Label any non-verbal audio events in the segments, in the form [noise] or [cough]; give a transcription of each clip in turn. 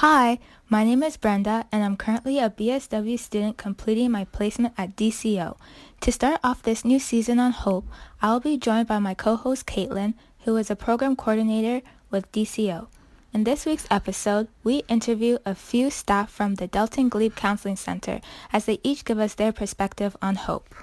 Hi, my name is Brenda, and I'm currently a BSW student completing my placement at DCO. To start off this new season on Hope, I will be joined by my co-host Caitlin, who is a program coordinator with DCO. In this week's episode, we interview a few staff from the Delton Glebe Counseling Center as they each give us their perspective on hope.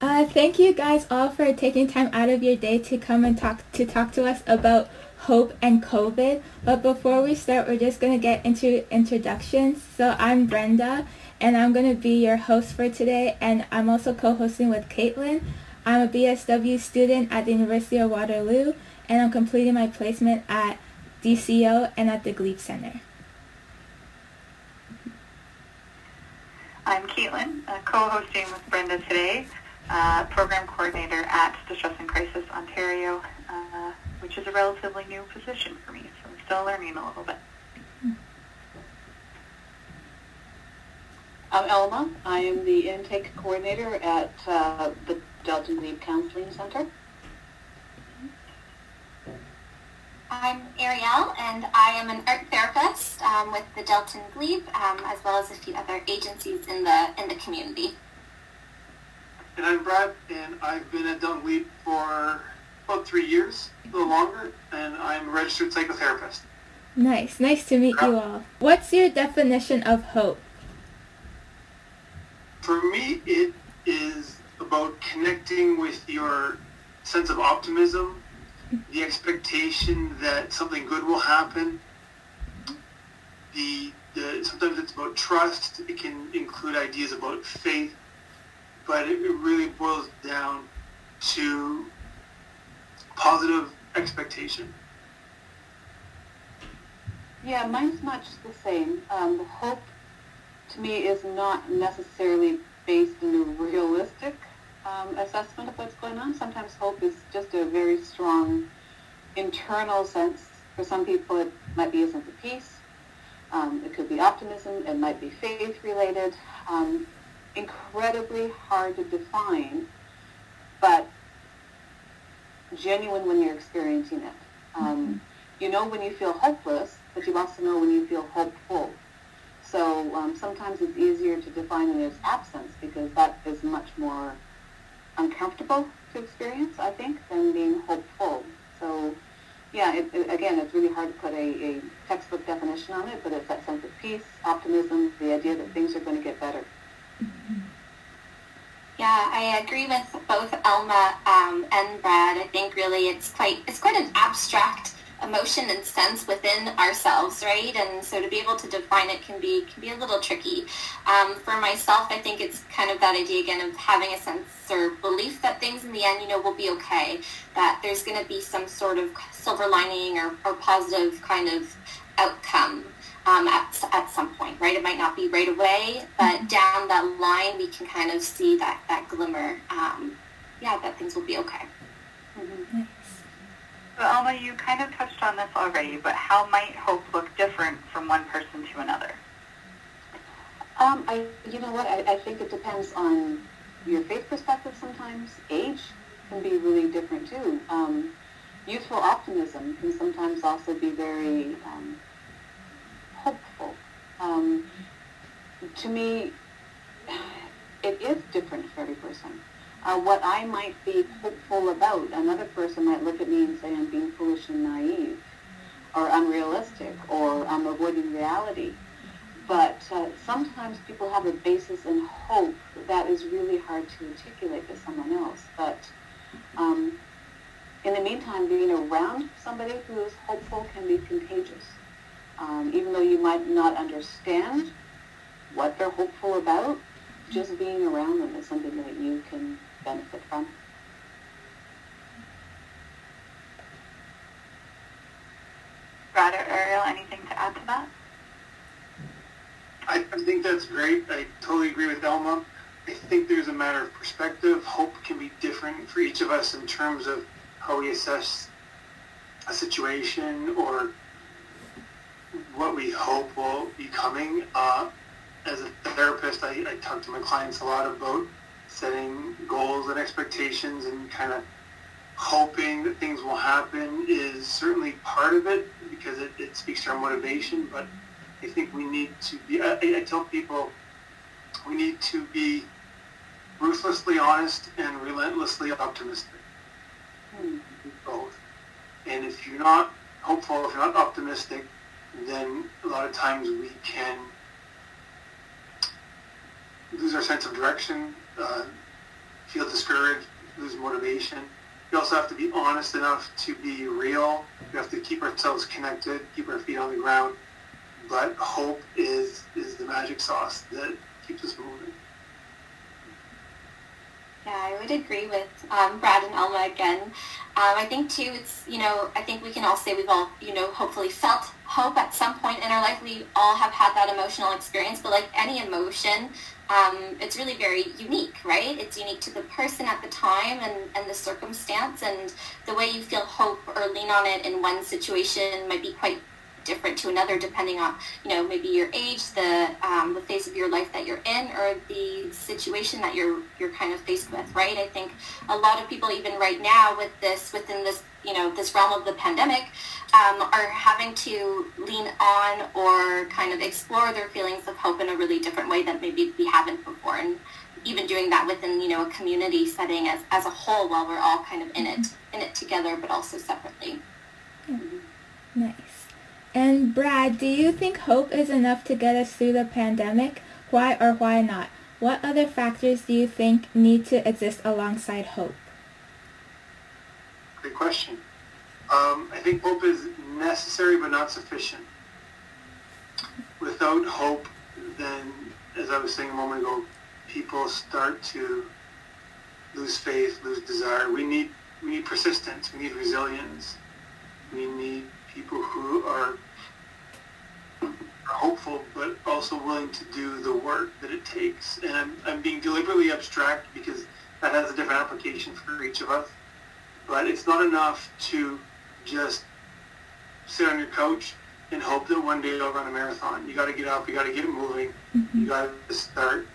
Uh, thank you guys all for taking time out of your day to come and talk to talk to us about hope and COVID. But before we start, we're just going to get into introductions. So I'm Brenda, and I'm going to be your host for today, and I'm also co-hosting with Caitlin. I'm a BSW student at the University of Waterloo, and I'm completing my placement at DCO and at the Glebe Center. I'm Caitlin, uh, co-hosting with Brenda today, uh, program coordinator at Distress and Crisis Ontario, which is a relatively new position for me, so I'm still learning a little bit. I'm Elma. I am the intake coordinator at uh, the Delton Glebe Counseling Center. I'm Ariel, and I am an art therapist um, with the Delton Glebe, um, as well as a few other agencies in the in the community. And I'm Brad, and I've been at Delton Glebe for about three years, a little longer, and I'm a registered psychotherapist. Nice, nice to meet you all. What's your definition of hope? For me, it is about connecting with your sense of optimism, the expectation that something good will happen. The, the sometimes it's about trust. It can include ideas about faith, but it, it really boils down to positive expectation. Yeah, mine's much the same. Um, the hope to me is not necessarily based in a realistic um, assessment of what's going on. Sometimes hope is just a very strong internal sense. For some people, it might be a sense of peace. Um, it could be optimism. It might be faith related. Um, incredibly hard to define, but genuine when you're experiencing it. Um, you know when you feel hopeless, but you also know when you feel hopeful. So um, sometimes it's easier to define it as absence because that is much more uncomfortable to experience, I think, than being hopeful. So yeah, it, it, again, it's really hard to put a, a textbook definition on it, but it's that sense of peace, optimism, the idea that things are going to get better. Yeah, I agree with both Elma um, and Brad. I think really it's quite it's quite an abstract emotion and sense within ourselves, right? And so to be able to define it can be can be a little tricky. Um, for myself, I think it's kind of that idea again of having a sense or belief that things in the end, you know, will be okay. That there's going to be some sort of silver lining or, or positive kind of outcome um, at, at some point, right? It might not be right away, but down that line, we can kind of see that, that glimmer, um, yeah, that things will be okay. Mm-hmm. So Alma, you kind of touched on this already, but how might hope look different from one person to another? Um, I, you know what, I, I think it depends on your faith perspective sometimes. Age can be really different too. Um, youthful optimism can sometimes also be very um, hopeful. Um, to me, it is different for every person. uh, what I might be hopeful about. Another person might look at me and say I'm being foolish and naive or unrealistic or I'm avoiding reality. But uh, sometimes people have a basis in hope that is really hard to articulate to someone else. But um, in the meantime, being around somebody who is hopeful can be contagious. Um, even though you might not understand what they're hopeful about, just being around them is something that you can benefit from. Brad or Ariel, anything to add to that? I, I think that's great. I totally agree with Elma. I think there's a matter of perspective. Hope can be different for each of us in terms of how we assess a situation or what we hope will be coming. Uh, as a therapist, I, I talk to my clients a lot about setting goals and expectations and kind of hoping that things will happen is certainly part of it because it, it speaks to our motivation. But I think we need to be, I, I tell people, we need to be ruthlessly honest and relentlessly optimistic. Mm-hmm. Both. And if you're not hopeful, if you're not optimistic, then a lot of times we can lose our sense of direction, uh, feel discouraged, lose motivation. We also have to be honest enough to be real. We have to keep ourselves connected, keep our feet on the ground. But hope is is the magic sauce that keeps us moving. Yeah, I would agree with um, Brad and Alma again. Um, I think too, it's you know, I think we can all say we've all you know hopefully felt hope at some point in our life. We all have had that emotional experience, but like any emotion, um, it's really very unique, right? It's unique to the person at the time and, and the circumstance, and the way you feel hope or lean on it in one situation might be quite different to another depending on you know maybe your age the um, the phase of your life that you're in or the situation that you're you're kind of faced with right i think a lot of people even right now with this within this you know this realm of the pandemic um, are having to lean on or kind of explore their feelings of hope in a really different way that maybe we haven't before and even doing that within you know a community setting as, as a whole while we're all kind of in it in it together but also separately mm-hmm. nice and Brad, do you think hope is enough to get us through the pandemic? Why or why not? What other factors do you think need to exist alongside hope? Good question. Um, I think hope is necessary but not sufficient. Without hope, then, as I was saying a moment ago, people start to lose faith, lose desire. We need we need persistence. We need resilience. We need people who are hopeful but also willing to do the work that it takes. And I'm, I'm being deliberately abstract because that has a different application for each of us. But it's not enough to just sit on your couch and hope that one day you'll run a marathon. You got to get up. You got to get moving. Mm-hmm. You got to start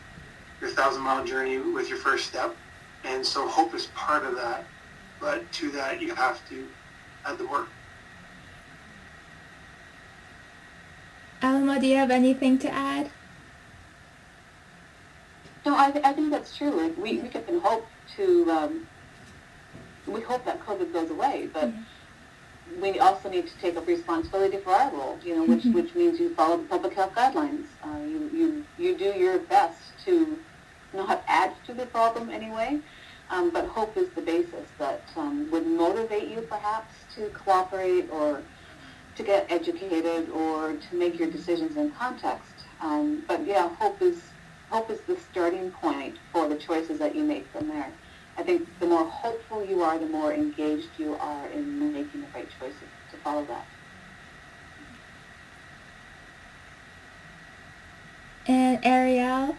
your thousand mile journey with your first step. And so hope is part of that. But to that, you have to add the work. Alma, do you have anything to add? No, I, I think that's true. Like we, we can hope to, um, we hope that COVID goes away, but mm-hmm. we also need to take up responsibility for our role, you know, which, mm-hmm. which means you follow the public health guidelines. Uh, you, you, you do your best to not add to the problem anyway, um, but hope is the basis that um, would motivate you perhaps to cooperate or to get educated or to make your decisions in context. Um, but yeah, hope is hope is the starting point for the choices that you make from there. I think the more hopeful you are, the more engaged you are in making the right choices to follow that. And Ariel?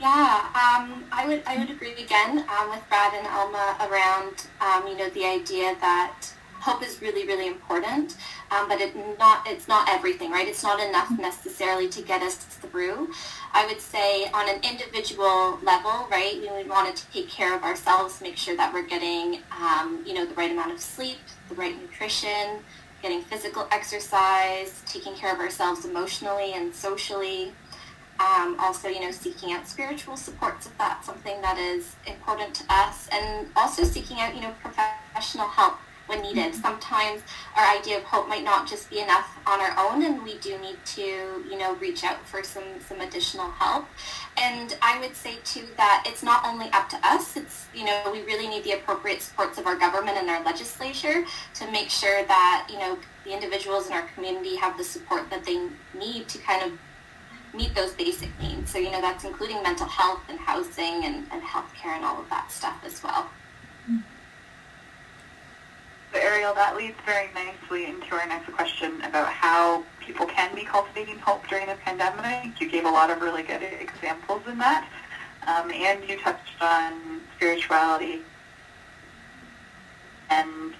Yeah, um, I would I would agree again um, with Brad and Alma around um, you know the idea that hope is really, really important, um, but it not it's not everything, right? It's not enough necessarily to get us through. I would say on an individual level, right, we want to take care of ourselves, make sure that we're getting, um, you know, the right amount of sleep, the right nutrition, getting physical exercise, taking care of ourselves emotionally and socially. Um, also, you know, seeking out spiritual supports if that's something that is important to us, and also seeking out, you know, professional help when needed. Sometimes our idea of hope might not just be enough on our own, and we do need to, you know, reach out for some some additional help. And I would say too that it's not only up to us. It's you know we really need the appropriate supports of our government and our legislature to make sure that you know the individuals in our community have the support that they need to kind of meet those basic needs. So, you know, that's including mental health and housing and, and healthcare and all of that stuff as well. Ariel, that leads very nicely into our next question about how people can be cultivating hope during the pandemic. You gave a lot of really good examples in that. Um, and you touched on spirituality. And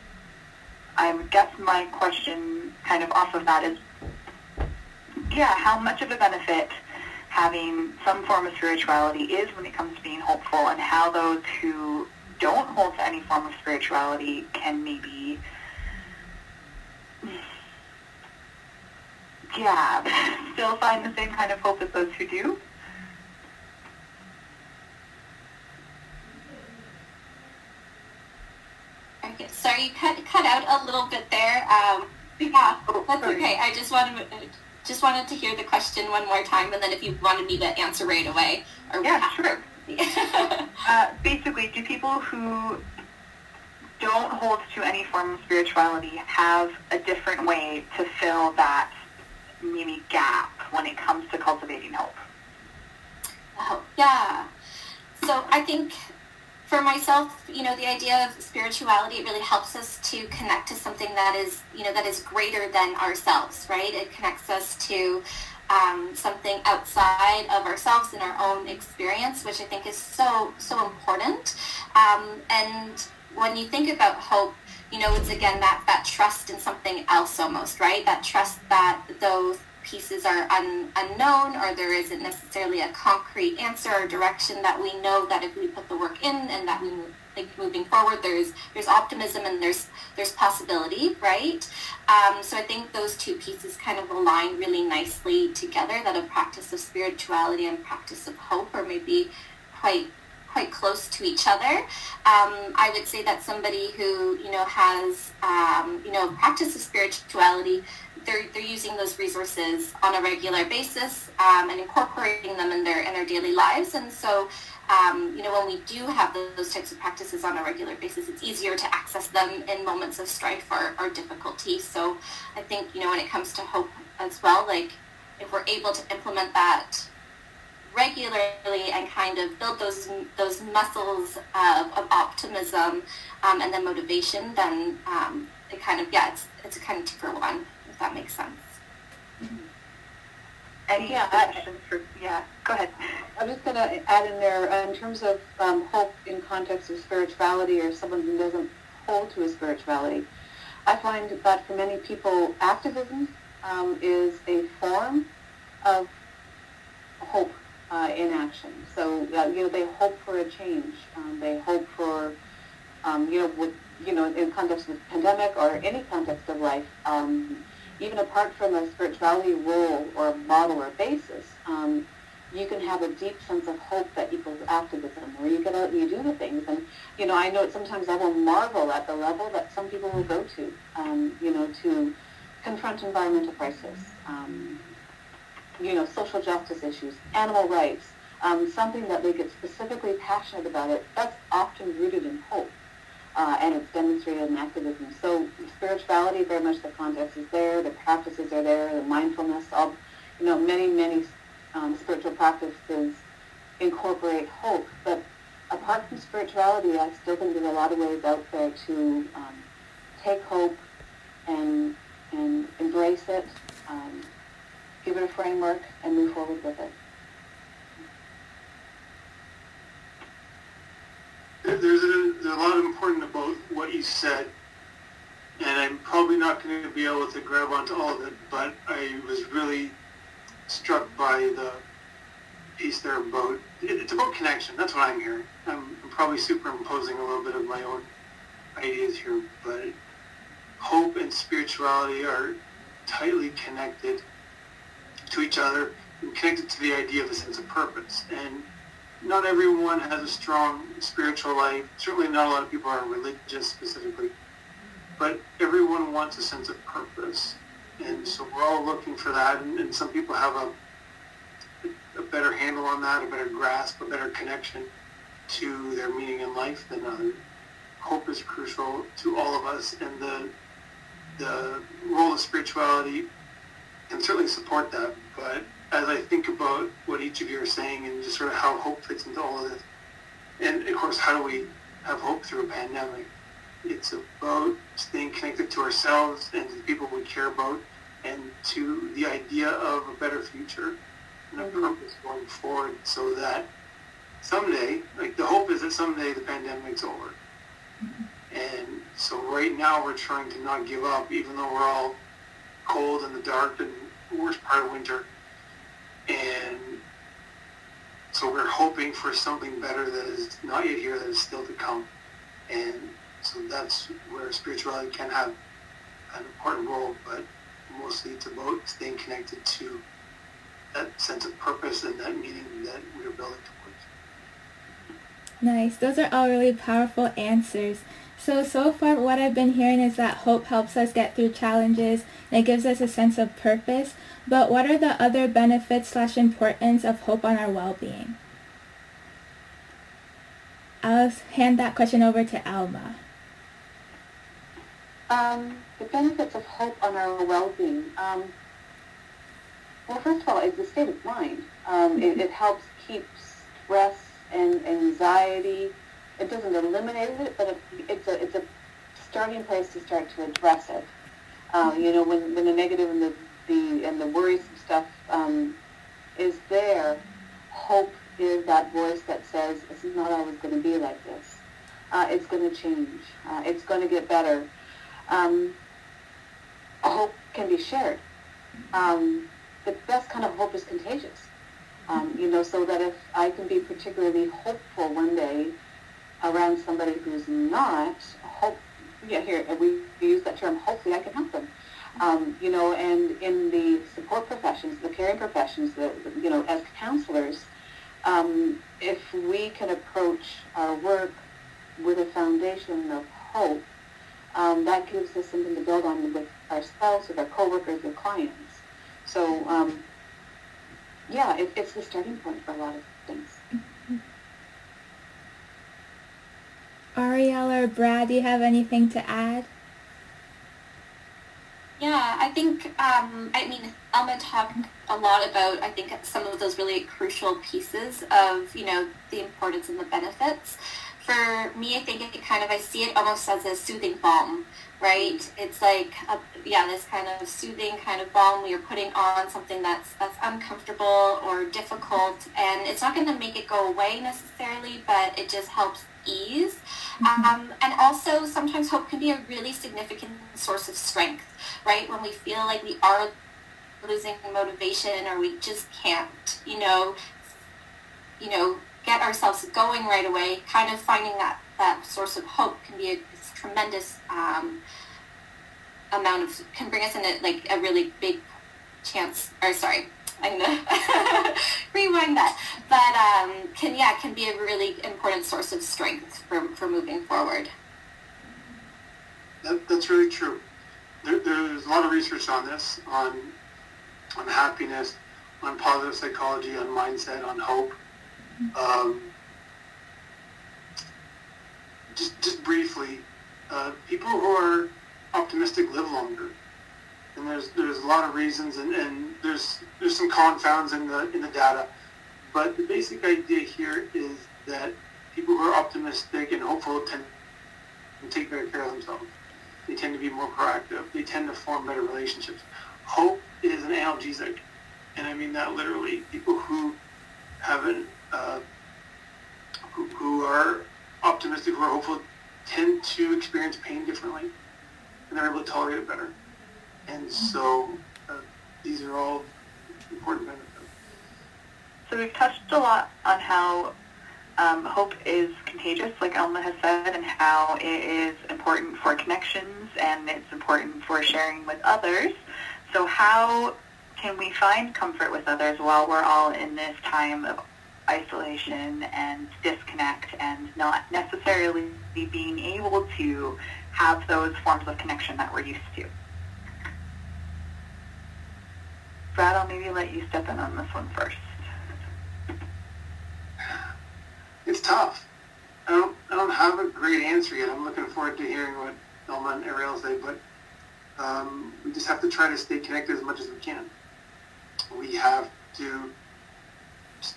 I guess my question kind of off of that is, yeah, how much of a benefit having some form of spirituality is when it comes to being hopeful and how those who don't hold to any form of spirituality can maybe yeah [laughs] still find the same kind of hope as those who do. Okay sorry you cut, cut out a little bit there. Um, yeah oh, that's okay. I just wanted just wanted to hear the question one more time and then if you wanted me to answer right away or yeah sure uh, basically, do people who don't hold to any form of spirituality have a different way to fill that maybe gap when it comes to cultivating hope? Oh, yeah. So I think for myself, you know, the idea of spirituality, it really helps us to connect to something that is, you know, that is greater than ourselves, right? It connects us to um, something outside of ourselves and our own experience, which I think is so, so important. Um, and when you think about hope, you know, it's again that, that trust in something else almost, right? That trust that those pieces are un, unknown or there isn't necessarily a concrete answer or direction that we know that if we put the work in and that we think moving forward there's there's optimism and there's there's possibility right um, so i think those two pieces kind of align really nicely together that a practice of spirituality and practice of hope are maybe quite quite close to each other. Um, I would say that somebody who you know has um, you know practice of spirituality they're, they're using those resources on a regular basis um, and incorporating them in their in their daily lives. And so, um, you know, when we do have those, types of practices on a regular basis, it's easier to access them in moments of strife or, or difficulty. So I think, you know, when it comes to hope as well, like if we're able to implement that regularly and kind of build those those muscles of, of optimism um, and then motivation, then um, it kind of yeah, it's, it's a kind of two one if that makes sense. Any yeah, questions for, yeah, go ahead. I'm just going to add in there, uh, in terms of um, hope in context of spirituality or someone who doesn't hold to a spirituality, I find that for many people, activism um, is a form of hope uh, in action. So, uh, you know, they hope for a change. Um, they hope for, um, you know, with, you know, in context of the pandemic or any context of life, um, even apart from a spirituality role or model or basis, um, you can have a deep sense of hope that equals activism, where you get out and you do the things. And, you know, I know sometimes I will marvel at the level that some people will go to, um, you know, to confront environmental crisis, um, you know, social justice issues, animal rights, um, something that they get specifically passionate about it. That's often rooted in hope uh, and it's demonstrated in activism. So spirituality, very much the context is there, the practices are there, the mindfulness, all, you know, many, many um, spiritual practices incorporate hope. But apart from spirituality, I still think there's a lot of ways out there to um, take hope and, and embrace it, um, give it a framework, and move forward with it. there's a, there's a lot important said, and I'm probably not going to be able to grab onto all of it, but I was really struck by the piece there about, it's about connection. That's what I'm hearing. I'm, I'm probably superimposing a little bit of my own ideas here, but hope and spirituality are tightly connected to each other and connected to the idea of a sense of purpose. And not everyone has a strong spiritual life. Certainly not a lot of people are religious specifically. But everyone wants a sense of purpose. And so we're all looking for that. And, and some people have a, a better handle on that, a better grasp, a better connection to their meaning in life than others. Hope is crucial to all of us. And the, the role of spirituality can certainly support that. But as I think about what each of you are saying and just sort of how hope fits into all of this, and of course, how do we have hope through a pandemic? It's about staying connected to ourselves and to the people we care about and to the idea of a better future and a mm-hmm. purpose going forward so that someday, like the hope is that someday the pandemic's over. Mm-hmm. And so right now we're trying to not give up even though we're all cold in the dark and the worst part of winter and so we're hoping for something better that is not yet here, that is still to come. And so that's where spirituality can have an important role, but mostly it's about staying connected to that sense of purpose and that meaning that we're building towards. Nice. Those are all really powerful answers. So, so far what I've been hearing is that hope helps us get through challenges and it gives us a sense of purpose. But what are the other benefits slash importance of hope on our well-being? I'll hand that question over to Alma. Um, the benefits of hope on our well-being. Um, well, first of all, it's a state of mind. Um, it, it helps keep stress and anxiety it doesn't eliminate it, but it, it's a it's a starting place to start to address it. Uh, you know, when, when the negative and the, the and the worrisome stuff um, is there, hope is that voice that says it's not always going to be like this. Uh, it's going to change. Uh, it's going to get better. Um, hope can be shared. Um, the best kind of hope is contagious. Um, you know, so that if I can be particularly hopeful one day around somebody who's not, hope, yeah, here, we use that term, hopefully I can help them. Um, you know, and in the support professions, the caring professions, the, the you know, as counselors, um, if we can approach our work with a foundation of hope, um, that gives us something to build on with ourselves, with our coworkers, with clients. So, um, yeah, it, it's the starting point for a lot of things. Ariel or Brad, do you have anything to add? Yeah, I think, um, I mean, Alma talked a lot about, I think, some of those really crucial pieces of, you know, the importance and the benefits. For me, I think it kind of, I see it almost as a soothing balm, right? It's like, a, yeah, this kind of soothing kind of balm you're putting on something that's, that's uncomfortable or difficult, and it's not going to make it go away necessarily, but it just helps ease. Mm-hmm. Um, and also, sometimes hope can be a really significant source of strength, right? When we feel like we are losing motivation or we just can't, you know, you know, get ourselves going right away, kind of finding that, that source of hope can be a tremendous um, amount of, can bring us in a, like a really big chance, or sorry, I'm gonna [laughs] rewind that. But um, can yeah can be a really important source of strength for, for moving forward. That, that's really true. There, there's a lot of research on this, on on happiness, on positive psychology, on mindset, on hope. Um, just just briefly, uh, people who are optimistic live longer and there's there's a lot of reasons, and, and there's there's some confounds in the in the data, but the basic idea here is that people who are optimistic and hopeful tend to take better care of themselves. They tend to be more proactive. They tend to form better relationships. Hope is an analgesic, and I mean that literally. People who haven't uh, who, who are optimistic, who are hopeful, tend to experience pain differently, and they're able to tolerate it better. And so uh, these are all important benefits. So we've touched a lot on how um, hope is contagious, like Alma has said, and how it is important for connections and it's important for sharing with others. So how can we find comfort with others while we're all in this time of isolation and disconnect and not necessarily being able to have those forms of connection that we're used to? Brad, I'll maybe let you step in on this one first. It's tough. I don't, I don't have a great answer yet. I'm looking forward to hearing what Elma and Ariel say, but um, we just have to try to stay connected as much as we can. We have to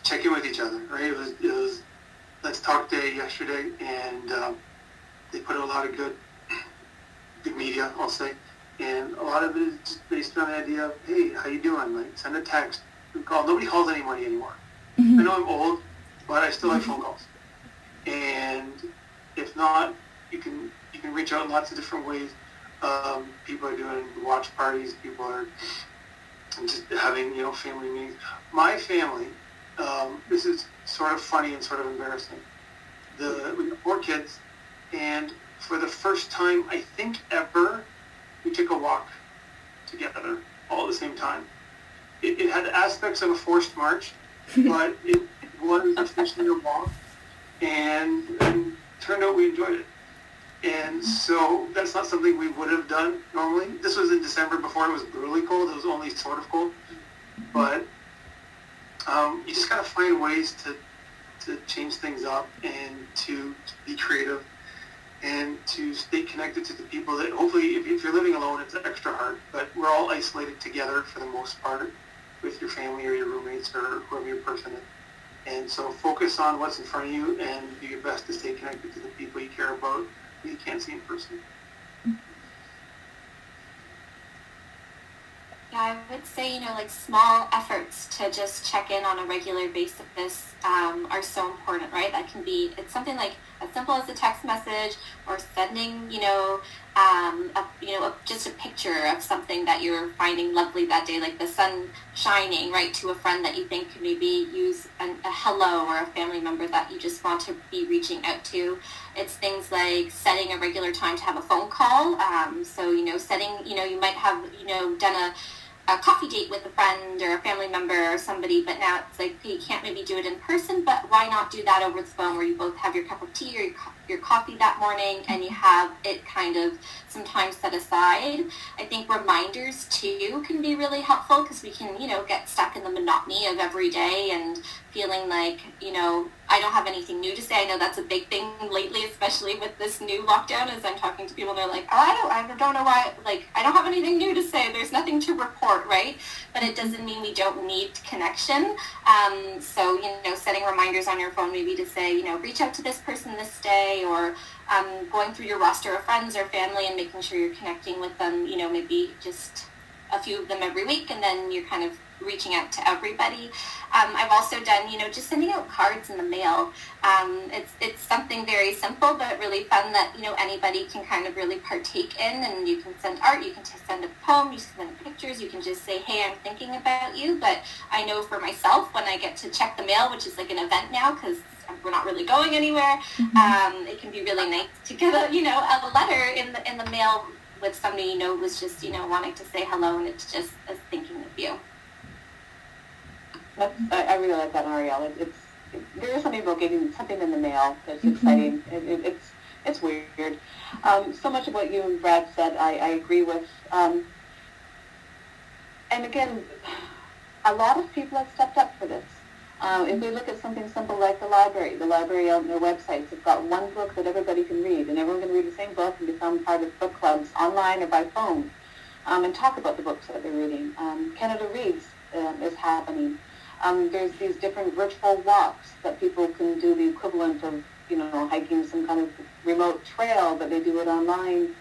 check in with each other, right? It was, it was Let's Talk Day yesterday, and um, they put a lot of good, good media, I'll say, and a lot of it is just based on the idea of, hey, how you doing? Like, send a text, call. Nobody calls anybody anymore. Mm-hmm. I know I'm old, but I still like phone calls. And if not, you can you can reach out in lots of different ways. Um, people are doing watch parties. People are just having you know family meetings. My family, um, this is sort of funny and sort of embarrassing. The we four kids, and for the first time I think ever, we took a walk together all at the same time. It, it had aspects of a forced march, [laughs] but it was officially a walk, and, and turned out we enjoyed it. And so that's not something we would have done normally. This was in December before it was brutally cold. It was only sort of cold. But um, you just got to find ways to, to change things up and to, be creative and to stay connected to the people that hopefully if, if you're living alone it's extra hard. But we're all isolated together for the most part with your family or your roommates or whoever your person is. And so focus on what's in front of you and do your best to stay connected to the people you care about who you can't see in person. Yeah, I would say, you know, like small efforts to just check in on a regular basis um, are so important, right? That can be, it's something like as simple as a text message or sending, you know, um, a, you know, a, just a picture of something that you're finding lovely that day, like the sun shining, right, to a friend that you think could maybe use an, a hello or a family member that you just want to be reaching out to. It's things like setting a regular time to have a phone call. Um, so, you know, setting, you know, you might have, you know, done a a coffee date with a friend or a family member or somebody, but now it's like you can't maybe do it in person, but why not do that over the phone where you both have your cup of tea or your, your coffee that morning and you have it kind of sometimes set aside. I think reminders too can be really helpful because we can, you know, get stuck in the monotony of every day and feeling like, you know, I don't have anything new to say. I know that's a big thing lately, especially with this new lockdown as I'm talking to people, they're like, oh, I don't, I don't know why, like, I don't have anything new to say. There's nothing to report, right? But it doesn't mean we don't need connection. Um, so, you know, setting reminders on your phone maybe to say, you know, reach out to this person this day or um, going through your roster of friends or family and making sure you're connecting with them, you know, maybe just a few of them every week and then you're kind of reaching out to everybody. Um, I've also done, you know, just sending out cards in the mail. Um, it's it's something very simple but really fun that you know anybody can kind of really partake in, and you can send art, you can send a poem, you can send pictures, you can just say, hey, I'm thinking about you. But I know for myself, when I get to check the mail, which is like an event now, because we're not really going anywhere, mm-hmm. um, it can be really nice to get a you know a letter in the in the mail with somebody you know was just you know wanting to say hello, and it's just thinking of you. That's, I, I really like that, Ariel. It, it's it, there is something about getting something in the mail that's mm-hmm. exciting. It, it, it's it's weird. Um, so much of what you and Brad said, I, I agree with. Um, and again, a lot of people have stepped up for this. Uh, if we look at something simple like the library, the library on their websites have got one book that everybody can read, and everyone can read the same book and become part of book clubs online or by phone um, and talk about the books that they're reading. Um, Canada Reads uh, is happening. Um, there's these different virtual walks that people can do the equivalent of, you know, hiking some kind of remote trail, but they do it online.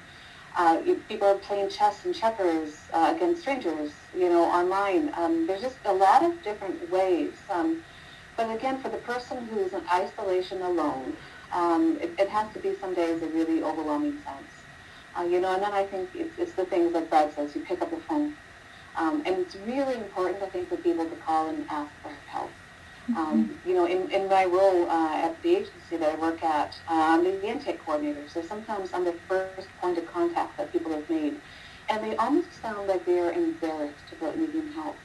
Uh, people are playing chess and checkers uh, against strangers, you know, online. Um, there's just a lot of different ways. Um, but again, for the person who is in isolation alone, um, it, it, has to be some days a really overwhelming sense. Uh, you know, and then I think it's, it's the things like Brad says, you pick up the phone um, and it's really important, I think, for people to call and ask for help. Mm-hmm. Um, you know, in, in my role uh, at the agency that I work at, uh, I'm the intake coordinator, so sometimes I'm the first point of contact that people have made. And they almost sound like they are embarrassed about needing help.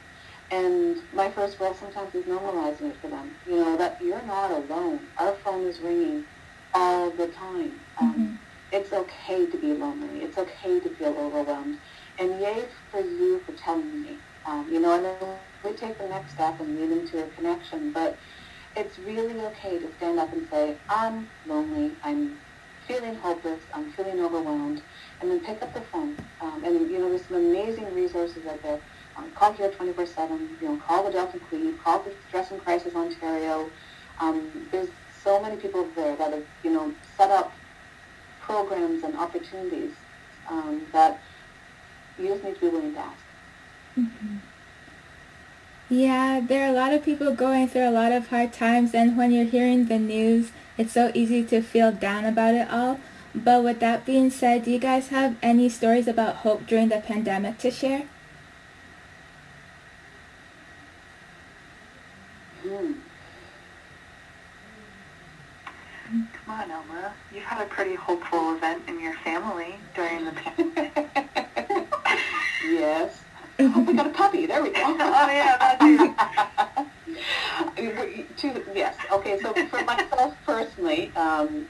And my first role sometimes is normalizing it for them. You know, that you're not alone. Our phone is ringing all the time. Um, mm-hmm. It's okay to be lonely. It's okay to feel overwhelmed. And yay for you for telling me. Um, you know, and then we take the next step and lead into a connection. But it's really okay to stand up and say, I'm lonely. I'm feeling hopeless. I'm feeling overwhelmed. And then pick up the phone. Um, and, you know, there's some amazing resources out there um, call here 24-7, you know, call the Delton Glebe, call the Stress and Crisis Ontario. Um, there's so many people there that have, you know, set up programs and opportunities um, that you just need to be willing to ask. Mm-hmm. Yeah, there are a lot of people going through a lot of hard times, and when you're hearing the news, it's so easy to feel down about it all. But with that being said, do you guys have any stories about hope during the pandemic to share? Come on, Elma. You've had a pretty hopeful event in your family during the pandemic. [laughs] yes. [laughs] Oh, we got a puppy. There we go. oh, [laughs] yeah, [laughs] yes. Okay, so for myself personally, um,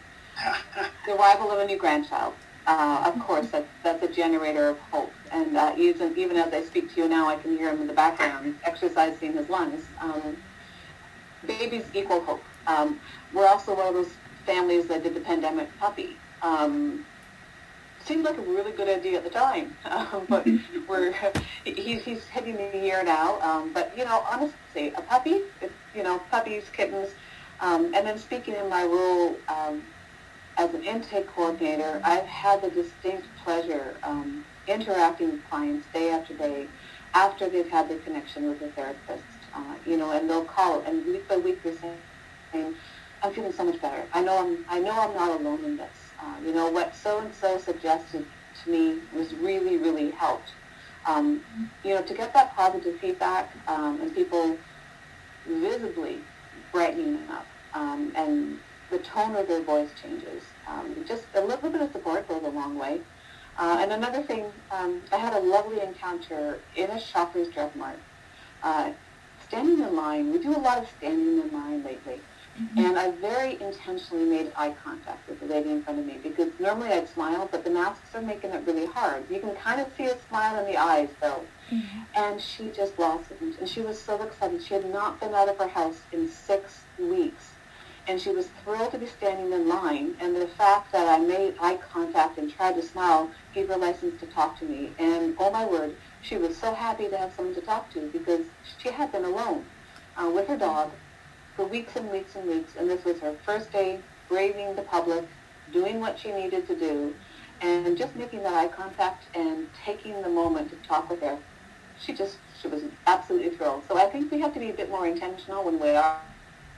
the arrival of a new grandchild, uh, of course, that, that's a generator of hope. And uh, even, even as I speak to you now, I can hear him in the background exercising his lungs. Um, babies equal hope. Um, we're also one of those families that did the pandemic puppy. Um, seemed like a really good idea at the time, [laughs] um, but we're he's he's hitting the year now. Um, but you know, honestly, a puppy, it, you know, puppies, kittens, um, and then speaking in my role um, as an intake coordinator, I've had the distinct pleasure um, interacting with clients day after day after they've had the connection with a therapist. Uh, you know, and they'll call and week by week they're saying I'm feeling so much better. I know I'm, I know I'm not alone in this. Uh, you know, what so-and-so suggested to me was really, really helped. Um, you know, to get that positive feedback um, and people visibly brightening up um, and the tone of their voice changes. Um, just a little bit of support goes a long way. Uh, and another thing, um, I had a lovely encounter in a Shoppers Drug Mart. Uh, standing in line, we do a lot of standing in line lately. Mm-hmm. And I very intentionally made eye contact with the lady in front of me because normally I'd smile, but the masks are making it really hard. You can kind of see a smile in the eyes, though. Mm-hmm. And she just blossomed, and she was so excited. She had not been out of her house in six weeks, and she was thrilled to be standing in line. And the fact that I made eye contact and tried to smile gave her license to talk to me. And oh my word, she was so happy to have someone to talk to because she had been alone uh, with her dog for weeks and weeks and weeks, and this was her first day braving the public, doing what she needed to do, and just making that eye contact and taking the moment to talk with her. She just, she was absolutely thrilled. So I think we have to be a bit more intentional when we are,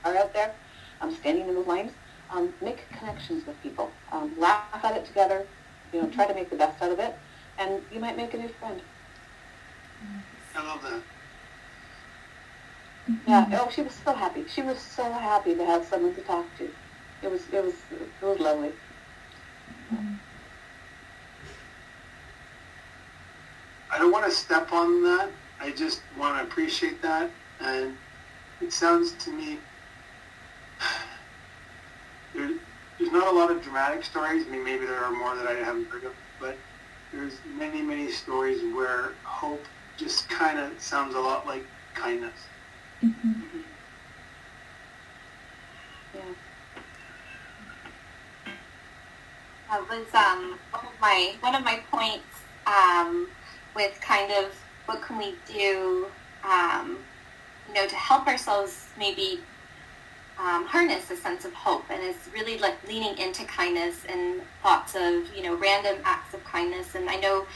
are out there, um, standing in those lines. Um, make connections with people. Um, laugh at it together. You know, try to make the best out of it, and you might make a new friend. I love that. Yeah. Mm-hmm. Oh, she was so happy. She was so happy to have someone to talk to. It was it was it was lovely. I don't want to step on that. I just want to appreciate that. And it sounds to me [sighs] there, there's not a lot of dramatic stories. I mean, maybe there are more that I haven't heard of, but there's many, many stories where hope just kind of sounds a lot like kindness. Mm-hmm. Yeah. That was um, one of my one of my points um, with kind of what can we do, um, you know, to help ourselves maybe um, harness a sense of hope, and it's really like leaning into kindness and thoughts of you know random acts of kindness. And I know,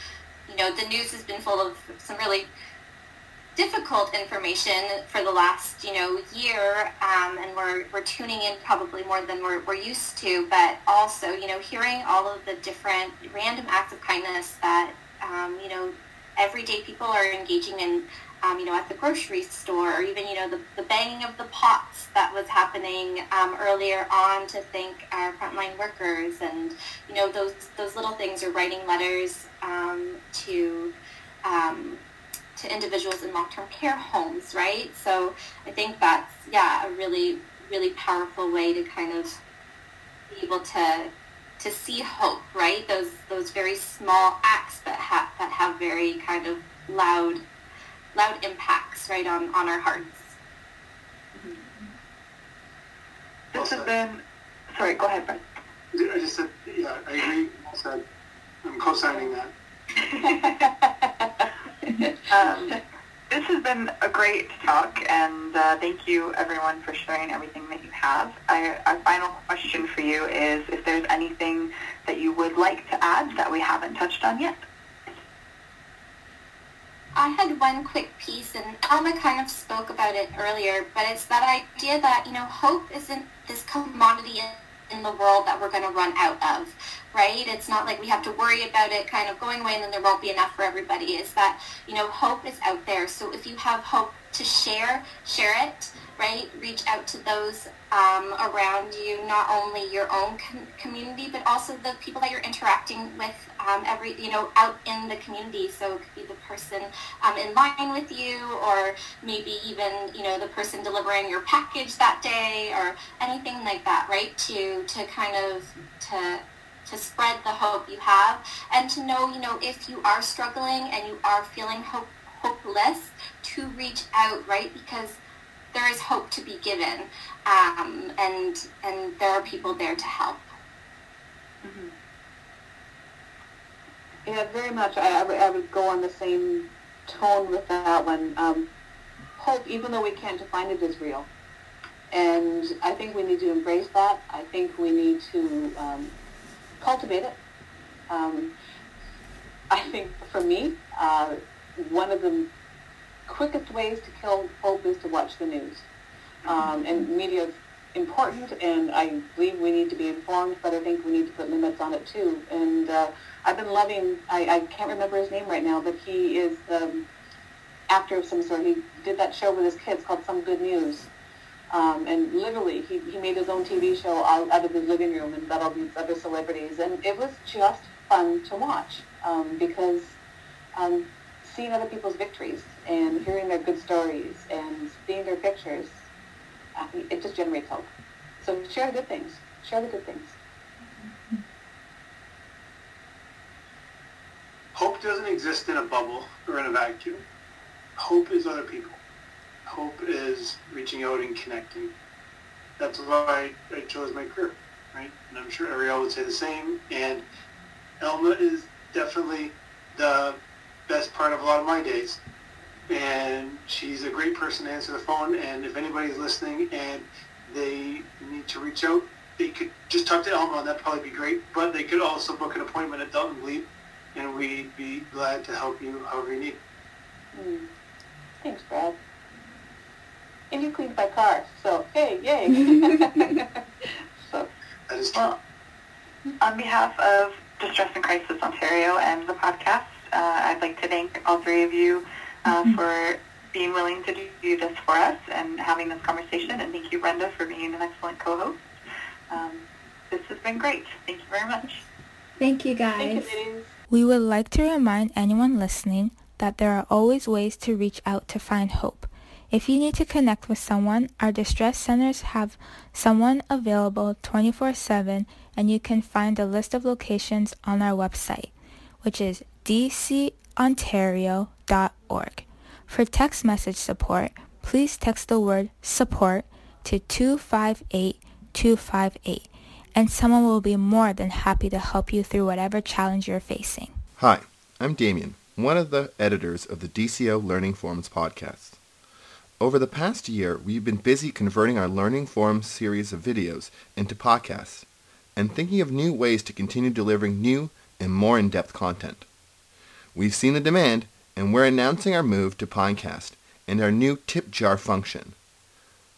you know, the news has been full of some really difficult information for the last you know year um, and we're, we're tuning in probably more than we're, we're used to but also you know hearing all of the different random acts of kindness that um, you know everyday people are engaging in um, you know at the grocery store or even you know the, the banging of the pots that was happening um, earlier on to thank our frontline workers and you know those those little things or writing letters um, to um, to individuals in long-term care homes, right? So I think that's yeah a really really powerful way to kind of be able to to see hope, right? Those those very small acts that have that have very kind of loud loud impacts, right, on on our hearts. Mm-hmm. This has been. Sorry, go ahead, Brett. I just said, yeah, I agree. I said, I'm co-signing that. [laughs] um, this has been a great talk, and uh, thank you everyone for sharing everything that you have. I, our final question for you is if there's anything that you would like to add that we haven't touched on yet. I had one quick piece, and Alma kind of spoke about it earlier, but it's that idea that, you know, hope isn't this commodity in, the world that we're going to run out of, right? It's not like we have to worry about it kind of going away and then there won't be enough for everybody. It's that, you know, hope is out there. So if you have hope to share, share it, right? Reach out to those um, around you, not only your own com- community, but also the people that you're interacting with um, every, you know, out in the community. So it could be the person um, in line with you, or maybe even, you know, the person delivering your package that day, or anything like that, right? To to kind of to to spread the hope you have, and to know, you know, if you are struggling and you are feeling hope hopeless, to reach out, right? Because there is hope to be given, um, and and there are people there to help. Mm-hmm. Yeah, very much. I, I, would, go on the same tone with that one. Um, hope, even though we can't define it, is real, and I think we need to embrace that. I think we need to um, cultivate it. Um, I think for me, uh, one of the quickest ways to kill hope is to watch the news. Um, and media is important, and I believe we need to be informed, but I think we need to put limits on it too. And uh, I've been loving, I, I can't remember his name right now, but he is the actor of some sort. He did that show with his kids called Some Good News. Um, and literally, he, he made his own TV show out, out of his living room and got all these other celebrities. And it was just fun to watch um, because um, seeing other people's victories and hearing their good stories and seeing their pictures, uh, it just generates hope. So share the good things. Share the good things. Hope doesn't exist in a bubble or in a vacuum. Hope is other people. Hope is reaching out and connecting. That's why I chose my career, right? And I'm sure Ariel would say the same. And Elma is definitely the best part of a lot of my days. And she's a great person to answer the phone. And if anybody's listening and they need to reach out, they could just talk to Elma, and that'd probably be great. But they could also book an appointment at Delton Glebe, and we'd be glad to help you however you need. Mm. Thanks, Brad. And you cleaned my car, so hey, yay. [laughs] so that is true. Well, on behalf of Distress and Crisis Ontario and the podcast, uh, I'd like to thank all three of you uh, mm-hmm. for being willing to do this for us and having this conversation. And thank you, Brenda, for being an excellent co-host. Um, this has been great. Thank you very much. Thank you, guys. Thank you, we would like to remind anyone listening that there are always ways to reach out to find hope. If you need to connect with someone, our distress centers have someone available 24-7 and you can find a list of locations on our website, which is dcontario.org. For text message support, please text the word support to 258-258 and someone will be more than happy to help you through whatever challenge you're facing. Hi, I'm Damien, one of the editors of the DCO Learning Forums podcast. Over the past year, we've been busy converting our Learning Forums series of videos into podcasts and thinking of new ways to continue delivering new and more in-depth content. We've seen the demand, and we're announcing our move to Pinecast and our new tip jar function.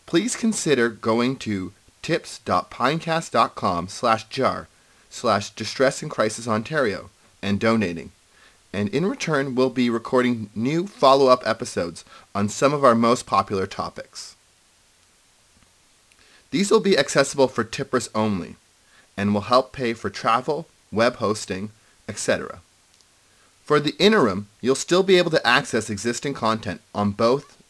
Please consider going to tips.pinecast.com slash jar slash distress and crisis Ontario and donating. And in return, we'll be recording new follow-up episodes on some of our most popular topics. These will be accessible for tippers only and will help pay for travel, web hosting, etc. For the interim, you'll still be able to access existing content on both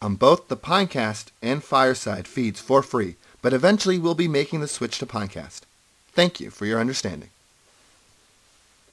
on both the Pinecast and Fireside feeds for free, but eventually we'll be making the switch to Pinecast. Thank you for your understanding.